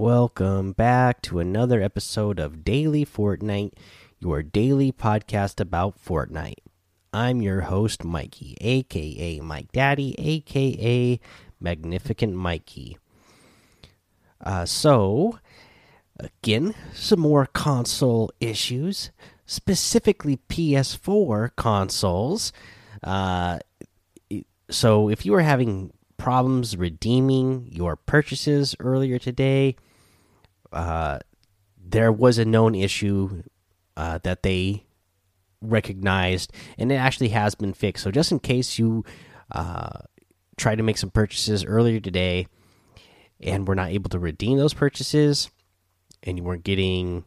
welcome back to another episode of Daily Fortnite, your daily podcast about Fortnite. I'm your host, Mikey, aka Mike Daddy, aka Magnificent Mikey. Uh, so, again, some more console issues, specifically PS4 consoles. Uh, so, if you were having problems redeeming your purchases earlier today, uh, there was a known issue uh, that they recognized, and it actually has been fixed. So, just in case you uh, tried to make some purchases earlier today and were not able to redeem those purchases, and you weren't getting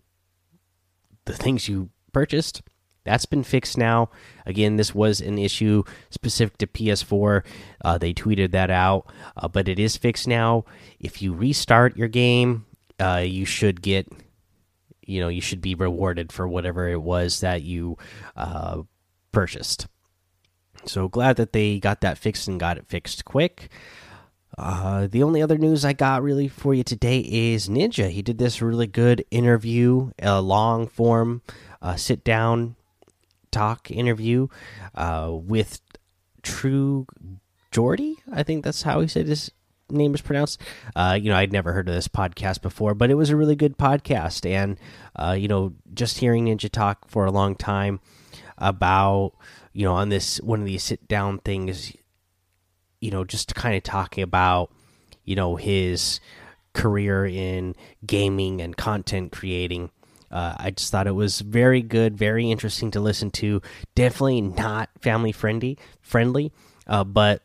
the things you purchased, that's been fixed now. Again, this was an issue specific to PS4. Uh, they tweeted that out, uh, but it is fixed now. If you restart your game, uh, you should get, you know, you should be rewarded for whatever it was that you uh, purchased. So glad that they got that fixed and got it fixed quick. Uh, the only other news I got really for you today is Ninja. He did this really good interview, a long form uh, sit down talk interview uh, with True Geordie. I think that's how he said his name is pronounced. Uh, you know, I'd never heard of this podcast before, but it was a really good podcast. And, uh, you know, just hearing Ninja talk for a long time about, you know, on this one of these sit down things, you know, just kind of talking about, you know, his career in gaming and content creating uh, I just thought it was very good, very interesting to listen to. Definitely not family friendly, friendly, uh, but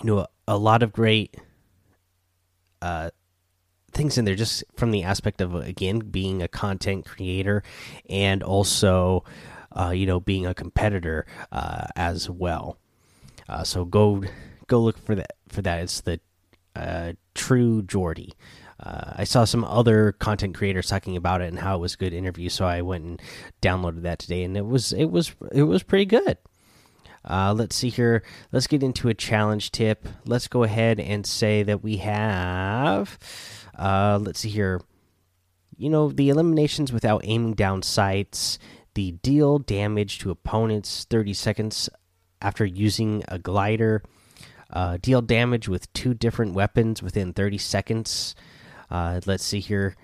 you know, a, lot of great uh, things in there, just from the aspect of again being a content creator and also, uh, you know, being a competitor uh, as well. Uh, so go go look for that for that. It's the True Geordie. Uh, I saw some other content creators talking about it and how it was a good interview, so I went and downloaded that today, and it was it was it was pretty good. Uh, let's see here. Let's get into a challenge tip. Let's go ahead and say that we have. Uh, let's see here. You know the eliminations without aiming down sights. The deal damage to opponents 30 seconds after using a glider. Uh, deal damage with two different weapons within 30 seconds. Uh, let's see here.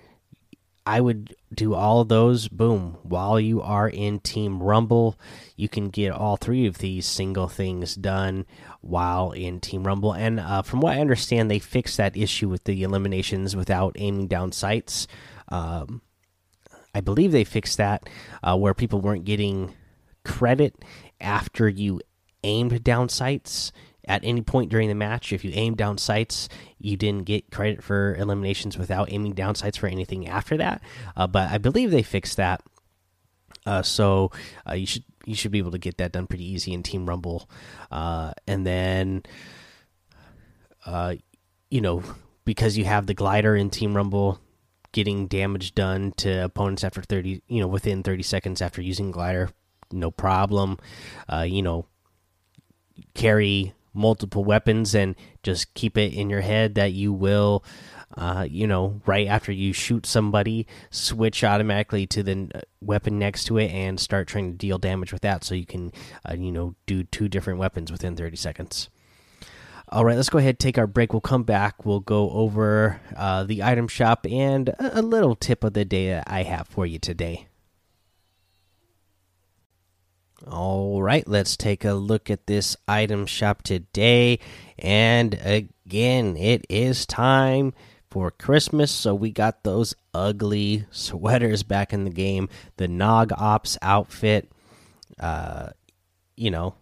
I would do all of those. Boom. While you are in Team Rumble, you can get all three of these single things done while in Team Rumble. And uh, from what I understand, they fixed that issue with the eliminations without aiming down sights. Um, I believe they fixed that uh, where people weren't getting credit after you aimed down sights at any point during the match. If you aim down sights, you didn't get credit for eliminations without aiming down sights for anything after that. Uh, but I believe they fixed that. Uh, so uh, you should you should be able to get that done pretty easy in Team Rumble, uh, and then uh, you know because you have the glider in Team Rumble, getting damage done to opponents after thirty you know within thirty seconds after using glider, no problem. Uh, you know carry multiple weapons and just keep it in your head that you will uh, you know right after you shoot somebody switch automatically to the uh, weapon next to it and start trying to deal damage with that. So you can uh, you know do two different weapons within 30 seconds. All right let's go ahead take our break. We'll come back. We'll go over uh, the item shop and a, a little tip of the day that i have for you today all right, let's take a look at this item shop today. And again, it is time for Christmas, so we got those ugly sweaters back in the game. The Nog Ops outfit. Uh, you know,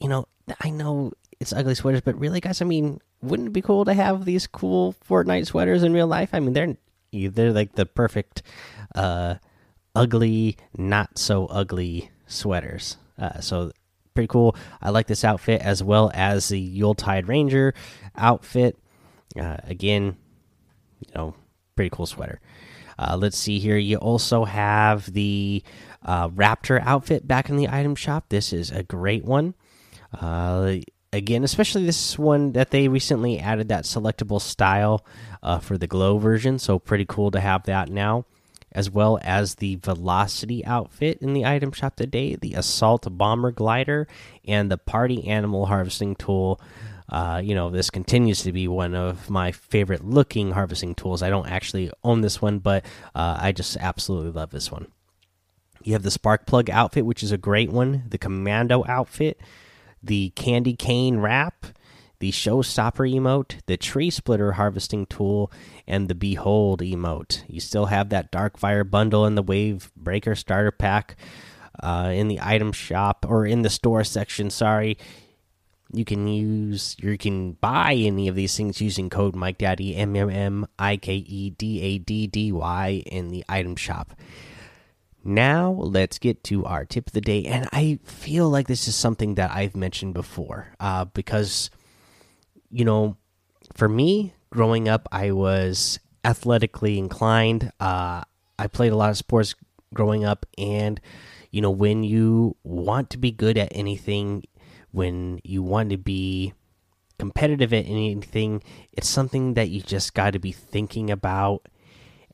you know, I know it's ugly sweaters, but really, guys, I mean, wouldn't it be cool to have these cool Fortnite sweaters in real life? I mean, they're they're like the perfect, uh, ugly, not so ugly sweaters. Uh, so pretty cool. I like this outfit as well as the Yuletide Ranger outfit. Uh, again, you know, pretty cool sweater. Uh, let's see here. You also have the uh, Raptor outfit back in the item shop. This is a great one. Uh, again, especially this one that they recently added that selectable style uh, for the glow version. So pretty cool to have that now, as well as the velocity outfit in the item shop today, the assault bomber glider, and the party animal harvesting tool. Uh, you know, this continues to be one of my favorite looking harvesting tools. I don't actually own this one, but uh, I just absolutely love this one. You have the spark plug outfit, which is a great one. The commando outfit, the candy cane wrap, the showstopper emote, the tree splitter harvesting tool, and the behold emote. You still have that dark fire bundle and the wave breaker starter pack uh, in the item shop or in the store section. Sorry. You can use, you can buy any of these things using code Mike Daddy M M M I K E D A D D Y in the item shop. Now, let's get to our tip of the day. And I feel like this is something that I've mentioned before uh, because, you know, for me, growing up, I was athletically inclined. Uh, I played a lot of sports growing up. And, you know, when you want to be good at anything, when you want to be competitive at anything, it's something that you just got to be thinking about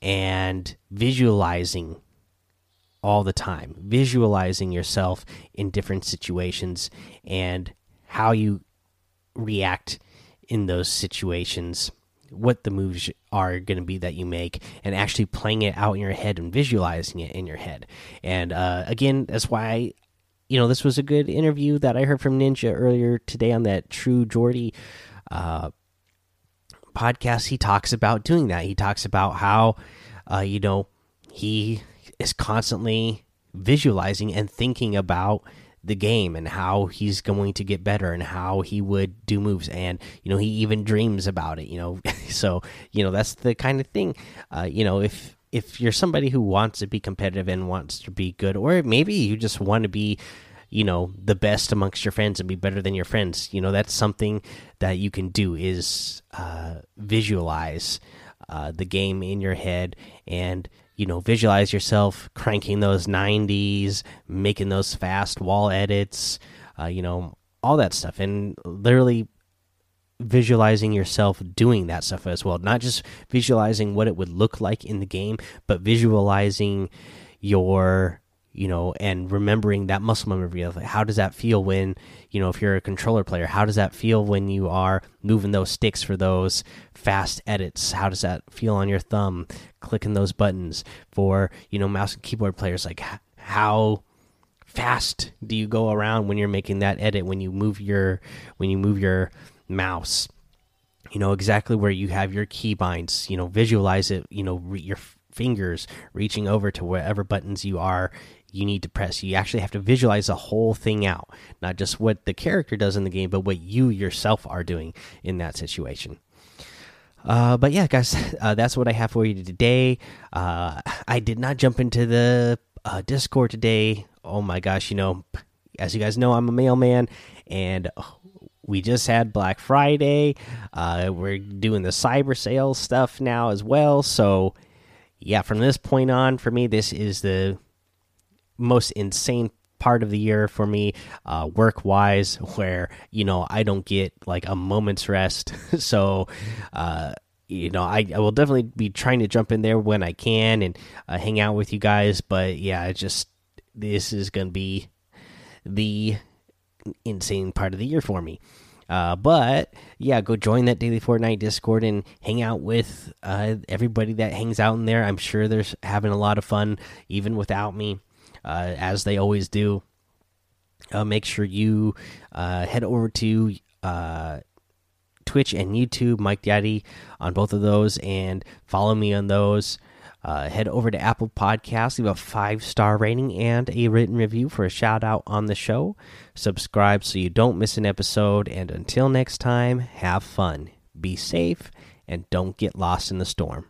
and visualizing all the time, visualizing yourself in different situations and how you react in those situations, what the moves are going to be that you make, and actually playing it out in your head and visualizing it in your head. And uh, again, that's why you know, this was a good interview that I heard from Ninja earlier today on that True Geordie uh, podcast. He talks about doing that. He talks about how, uh, you know, he is constantly visualizing and thinking about the game and how he's going to get better and how he would do moves. And you know he even dreams about it you know. So you know that's the kind of thing uh, you know if if you're somebody who wants to be competitive and wants to be good or maybe you just want to be you know the best amongst your friends and be better than your friends you know that's something that you can do is uh, visualize uh, the game in your head and you know visualize yourself cranking those 90s making those fast wall edits uh, you know all that stuff and literally visualizing yourself doing that stuff as well. Not just visualizing what it would look like in the game but visualizing your you know and remembering that muscle memory of how does that feel when you know if you're a controller player how does that feel when you are moving those sticks for those fast edits? How does that feel on your thumb clicking those buttons? For you know mouse and keyboard players like how fast do you go around when you're making that edit when you move your when you move your mouse? You know exactly where you have your keybinds you know visualize it you know your fingers reaching over to whatever buttons you are you need to press. You actually have to visualize the whole thing out, not just what the character does in the game, but what you yourself are doing in that situation. Uh, but yeah, guys, uh, that's what I have for you today. Uh, I did not jump into the uh, Discord today. Oh my gosh, you know, as you guys know, I'm a mailman, and we just had Black Friday. Uh, we're doing the cyber sales stuff now as well. So, yeah, from this point on, for me, this is the most insane part of the year for me uh, work wise where you know i don't get like a moment's rest. So uh, you know I, I will definitely be trying to jump in there when i can and uh, hang out with you guys. But yeah just this is gonna be the insane part of the year for me. Uh, but yeah, go join that daily Fortnite Discord and hang out with uh, everybody that hangs out in there. I'm sure they're having a lot of fun even without me as they always do. Uh, make sure you uh, head over to uh, Twitch and YouTube, Mike Daddy, on both of those, and follow me on those. Uh, head over to Apple Podcasts, leave a five star rating and a written review for a shout out on the show. Subscribe so you don't miss an episode. And until next time, have fun, be safe, and don't get lost in the storm.